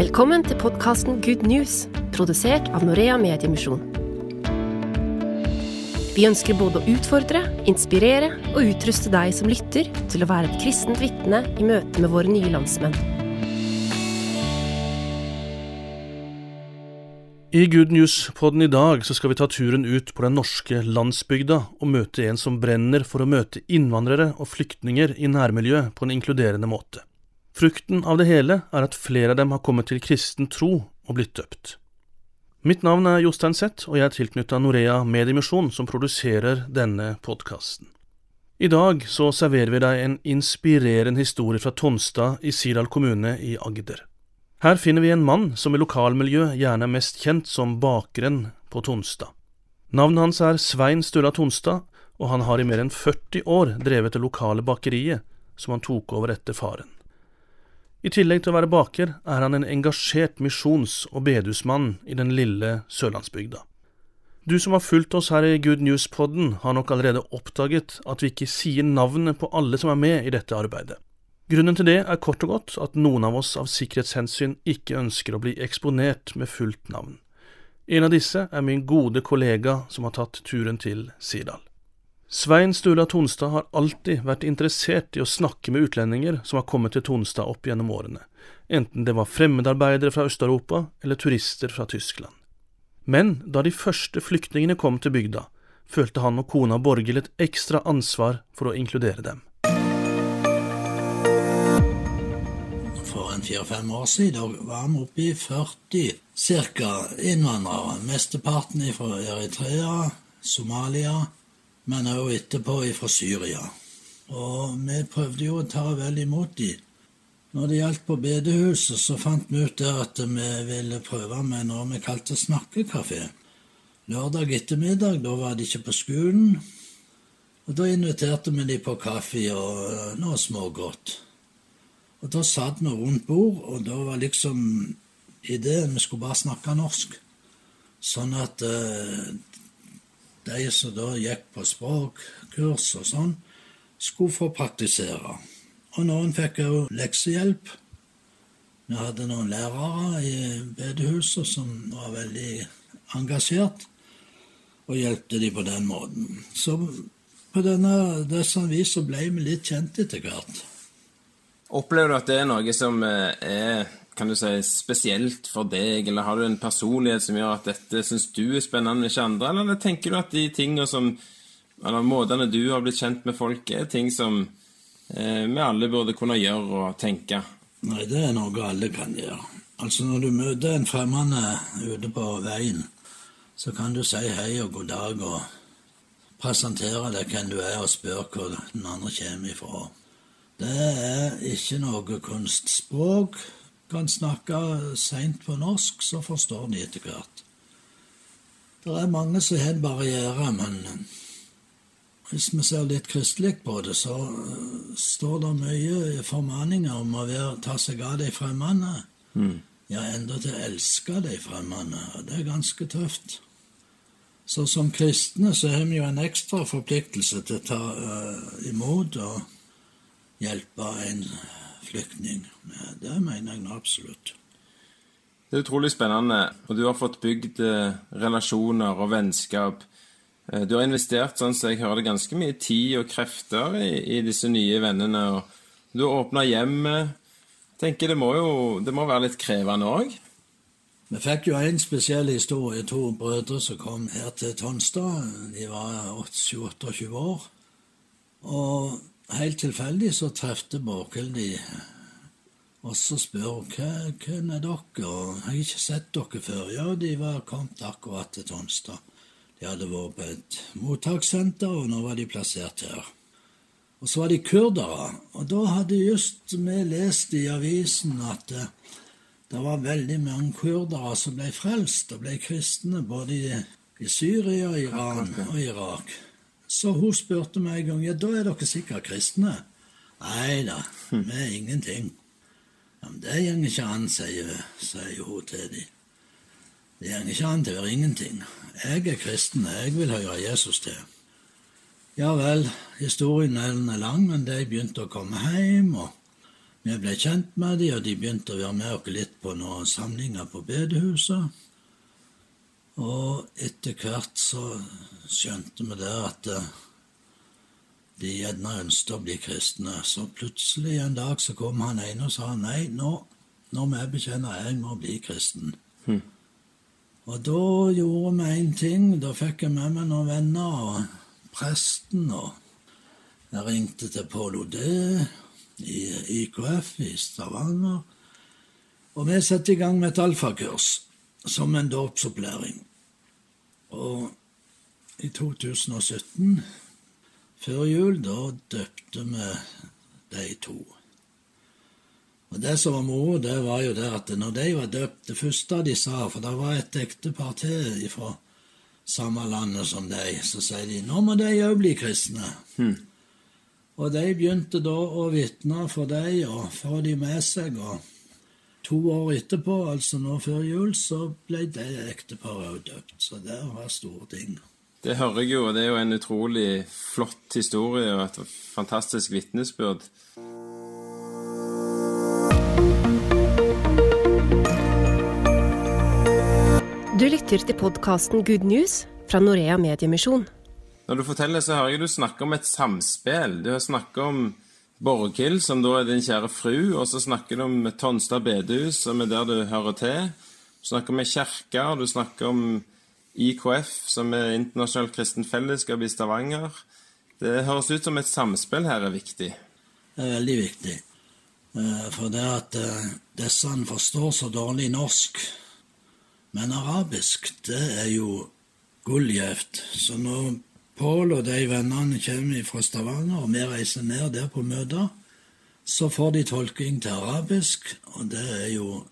Velkommen til podkasten Good News, produsert av Norea Mediemisjon. Vi ønsker både å utfordre, inspirere og utruste deg som lytter, til å være et kristent vitne i møte med våre nye landsmenn. I Good News-podden i dag så skal vi ta turen ut på den norske landsbygda og møte en som brenner for å møte innvandrere og flyktninger i nærmiljøet på en inkluderende måte. Frukten av det hele er at flere av dem har kommet til kristen tro og blitt døpt. Mitt navn er Jostein Zett, og jeg er tilknytta Norea Mediemisjon, som produserer denne podkasten. I dag så serverer vi deg en inspirerende historie fra Tonstad i Sirdal kommune i Agder. Her finner vi en mann som i lokalmiljø gjerne er mest kjent som bakeren på Tonstad. Navnet hans er Svein Sturla Tonstad, og han har i mer enn 40 år drevet det lokale bakeriet som han tok over etter faren. I tillegg til å være baker er han en engasjert misjons- og bedehusmann i den lille sørlandsbygda. Du som har fulgt oss her i Good News-podden, har nok allerede oppdaget at vi ikke sier navnet på alle som er med i dette arbeidet. Grunnen til det er kort og godt at noen av oss av sikkerhetshensyn ikke ønsker å bli eksponert med fullt navn. En av disse er min gode kollega som har tatt turen til Sirdal. Svein Sturla Tonstad har alltid vært interessert i å snakke med utlendinger som har kommet til Tonstad opp gjennom årene, enten det var fremmedarbeidere fra Øst-Europa eller turister fra Tyskland. Men da de første flyktningene kom til bygda, følte han og kona Borghild et ekstra ansvar for å inkludere dem. For en fire-fem år siden var vi oppe i 40 ca. innvandrere, mesteparten fra Eritrea, Somalia, men òg etterpå fra Syria. Og vi prøvde jo å ta vel imot de. Når det gjaldt på bedehuset, så fant vi ut der at vi ville prøve med noe vi kalte snakkekafé. Lørdag ettermiddag, da var de ikke på skolen. Og Da inviterte vi de på kaffe og noe smågodt. Og Da satt vi rundt bord, og da var liksom ideen vi skulle bare snakke norsk. Sånn at uh, de som da gikk på språkkurs og sånn, skulle få praktisere. Og noen fikk òg leksehjelp. Vi hadde noen lærere i bedehuset som var veldig engasjert, og hjelpte de på den måten. Så på denne, disse vis ble vi litt kjent etter hvert. Opplever du at det er noe som eh, er kan du si, spesielt for deg, eller har du en personlighet som gjør at dette syns du er spennende, ikke andre, eller tenker du at de tingene som eller måtene du har blitt kjent med folk, er ting som eh, vi alle burde kunne gjøre og tenke? Nei, det er noe alle kan gjøre. Altså Når du møter en fremmed ute på veien, så kan du si hei og god dag og presentere deg hvem du er, og spørre hvor den andre kommer ifra. Det er ikke noe kunstspråk kan snakke seint på norsk, så forstår de etter hvert. Det er mange som har en barriere, men hvis vi ser litt kristelig på det, så uh, står det mye formaninger om å være, ta seg av de fremmede. Mm. Ja, enda til å elske de fremmede. Det er ganske tøft. Så som kristne så har vi jo en ekstra forpliktelse til å ta uh, imot og hjelpe en flyktning. Det mener jeg absolutt. Det er utrolig spennende, og du har fått bygd eh, relasjoner og vennskap. Eh, du har investert sånn så jeg hører det, ganske mye tid og krefter i, i disse nye vennene. og Du har åpna hjemmet. tenker Det må jo det må være litt krevende òg? Vi fikk jo en spesiell historie. To brødre som kom her til Tonstad. De var 28-28 år. Og helt tilfeldig så trefte Borghild de, og så spør hun hvem er dere, og jeg har ikke sett dere før. Ja, de var kommet akkurat til Tonstad. De hadde vært på et mottakssenter, og nå var de plassert her. Og så var de kurdere, og da hadde just vi lest i avisen at eh, det var veldig mange kurdere som ble frelst og ble kristne, både i Syria, Iran og Irak. Så hun spurte meg en gang ja, da er dere sikkert kristne. Nei da, vi er ingenting. Ja, men det går ikke an, sier, sier hun til dem. Det går ikke an til å være ingenting. Jeg er kristen, jeg vil høre Jesus til. Ja vel, historien er lang, men de begynte å komme hjem, og Vi ble kjent med dem, og de begynte å være med oss litt på noen samlinger på bedehuset. Og etter hvert så skjønte vi det at eh, de gjerne ønsket å bli kristne. Så plutselig en dag så kom han ene og sa nei, nå, nå må jeg bekjenne jeg må bli kristen. Hm. Og da gjorde vi én ting. Da fikk jeg med meg noen venner og presten. Og jeg ringte til Pål Odé i IKF i Stavanger. Og vi satte i gang med et alfakurs som en dåpsopplæring. Og i 2017, før jul, da døpte vi de to. Og Det som var moro, det var jo det at når de var døpt Det første de sa, for det var et ektepar til fra samme landet som de, så sier de nå må de òg bli kristne. Hmm. Og de begynte da å vitne for dem og få de med seg. og To år etterpå, altså nå før jul, så ble det ekteparet òg døpt. Så det var store ting. Det hører jeg jo, og det er jo en utrolig flott historie og et fantastisk vitnesbyrd. Du lytter til podkasten Good News fra Norea Mediemisjon. Når du forteller, så hører jeg du snakker om et samspill. Du har snakket om Borghild, som da er din kjære fru, og så snakker du om Tonstad bedehus, som er der du hører til. Du snakker om ei du snakker om IKF, som er Internasjonalt kristent fellesskap i Stavanger. Det høres ut som et samspill her er viktig. Det er veldig viktig. Eh, For det at eh, disse forstår så dårlig norsk, men arabisk, det er jo gullgjevt. Så når Pål og de vennene kommer fra Stavanger, og vi reiser ned der på møter, så får de tolking til arabisk, og det er jo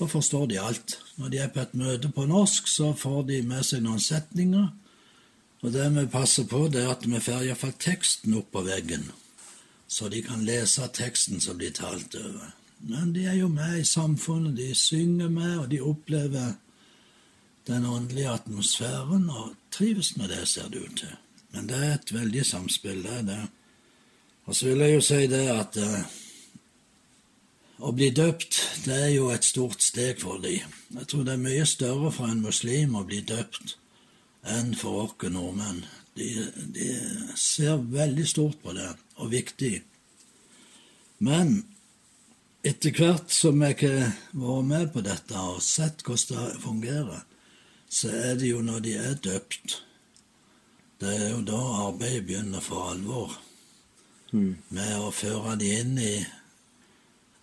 Da forstår de alt. Når de er på et møte på norsk, så får de med seg noen setninger. Og det vi passer på, det er at vi får iallfall teksten opp på veggen, så de kan lese teksten som blir talt over. Men de er jo med i samfunnet, de synger med, og de opplever den åndelige atmosfæren og trives med det, ser det ut til. Men det er et veldig samspill, det er det. Og så vil jeg jo si det at eh, å bli døpt, det er jo et stort steg for dem. Jeg tror det er mye større for en muslim å bli døpt enn for oss nordmenn. De, de ser veldig stort på det, og viktig. Men etter hvert som jeg har vært med på dette og sett hvordan det fungerer, så er det jo når de er døpt Det er jo da arbeidet begynner for alvor. Med å føre de inn i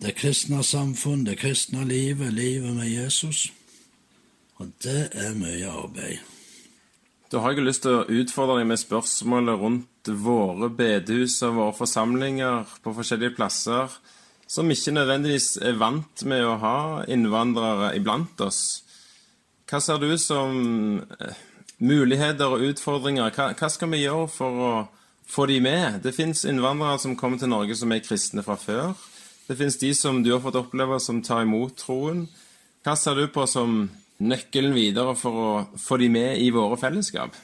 det kristne samfunn, det kristne livet, livet med Jesus. Og det er mye arbeid. Da har jeg lyst til å utfordre deg med spørsmålet rundt våre bedehus og våre forsamlinger på forskjellige plasser, som ikke nødvendigvis er vant med å ha innvandrere iblant oss. Hva ser du som eh, muligheter og utfordringer? Hva, hva skal vi gjøre for å få de med? Det fins innvandrere som kommer til Norge som er kristne fra før. Det fins de som du har fått oppleve som tar imot troen. Hva ser du på som nøkkelen videre for å få de med i våre fellesskap?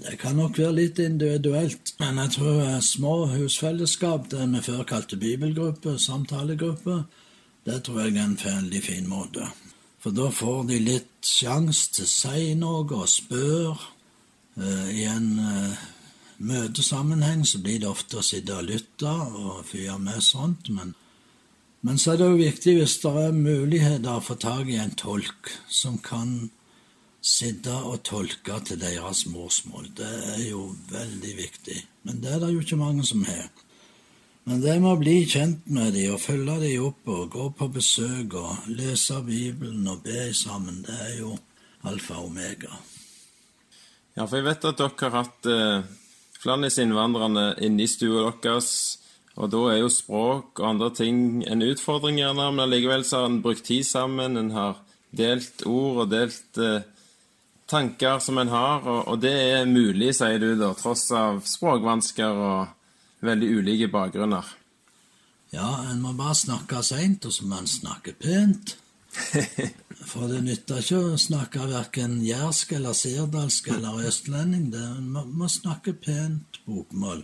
Det kan nok være litt individuelt, men jeg tror eh, små husfellesskap, det vi før kalte bibelgruppe, samtalegruppe, det tror jeg er en veldig fin måte. For da får de litt sjanse til å si noe og spørre. Eh, I en eh, møtesammenheng så blir det ofte å sitte og lytte og fyre med sånt, men, men så er det jo viktig hvis det er muligheter å få tak i en tolk som kan sitte og tolke til deres morsmål. Det er jo veldig viktig, men det er det jo ikke mange som har. Men det med å bli kjent med dem og følge dem opp og gå på besøk og lese Bibelen og be sammen, det er jo alfa og omega. Ja, for jeg vet at dere har hatt eh, Flannis-innvandrerne inne i stua deres, og da er jo språk og andre ting en utfordring, gjerne, men allikevel så har en brukt tid sammen, en har delt ord og delt eh, tanker som en har, og, og det er mulig, sier du, da, tross av språkvansker og veldig ulike bakgrunner. Ja, en må bare snakke seint, og så må en snakke pent. For det nytter ikke å snakke verken jærsk eller sirdalsk eller østlending. Det, må, må snakke pent bokmål,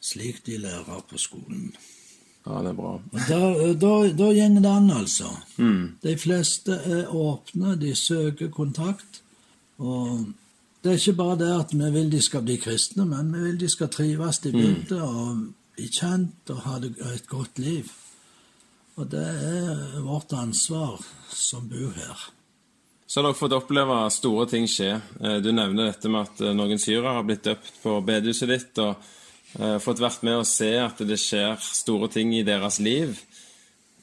slik de lærer på skolen. Ja, det er bra. Da, da, da går det an, altså. De fleste er åpne, de søker kontakt. Og det er ikke bare det at vi vil de skal bli kristne, men vi vil de skal trives i bygda og bli kjent og ha et godt liv. Og det er vårt ansvar som bor her. Så har dere fått oppleve store ting skje. Eh, Du nevner dette med at eh, noen syrere har blitt døpt på bedehuset ditt, og eh, fått vært med og se at det skjer store ting i deres liv.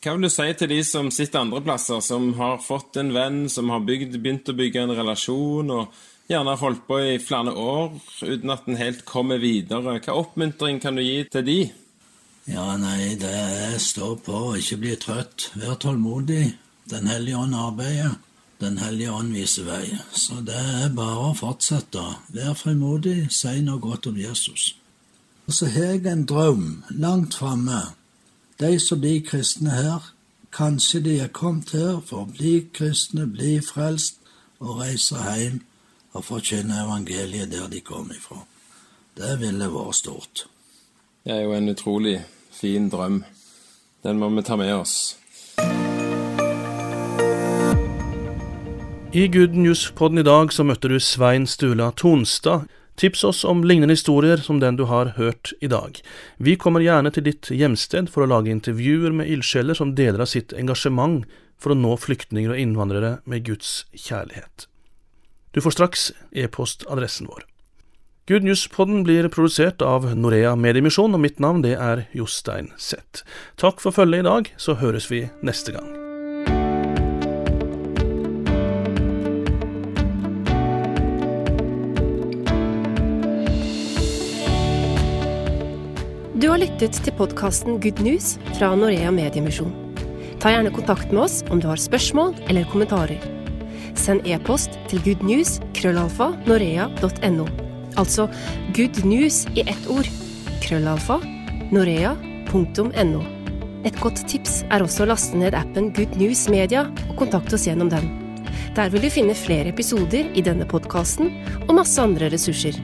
Hva vil du si til de som sitter andre plasser, som har fått en venn, som har bygd, begynt å bygge en relasjon, og gjerne holdt på i flere år uten at en helt kommer videre? Hva oppmuntring kan du gi til de? Ja, nei, det er stå på, ikke bli trøtt. Vær tålmodig. Den hellige ånd arbeider. Den hellige ånd viser vei. Så det er bare å fortsette. Vær frimodig, si noe godt om Jesus. Og så har jeg en drøm langt framme. De som blir kristne her, kanskje de er kommet her for å bli kristne, bli frelst og reise hjem og forkynne evangeliet der de kommer ifra. Det ville vært stort. Det er jo en utrolig fin drøm. Den må vi ta med oss. I Good News-podden i dag så møtte du Svein Stula Tonstad. Tips oss om lignende historier som den du har hørt i dag. Vi kommer gjerne til ditt hjemsted for å lage intervjuer med ildsjeler som deler av sitt engasjement for å nå flyktninger og innvandrere med Guds kjærlighet. Du får straks e-postadressen vår. Good News-podden blir produsert av Norea Mediemisjon, og mitt navn det er Jostein Zett. Takk for følget i dag, så høres vi neste gang. Du har lyttet til podkasten Good News fra Norea Mediemisjon. Ta gjerne kontakt med oss om du har spørsmål eller kommentarer. Send e-post til goodnews-norea.no Altså good news i ett ord. Krøllalfa norea.no. Et godt tips er også å laste ned appen Good News Media og kontakte oss gjennom den. Der vil du finne flere episoder i denne podkasten og masse andre ressurser.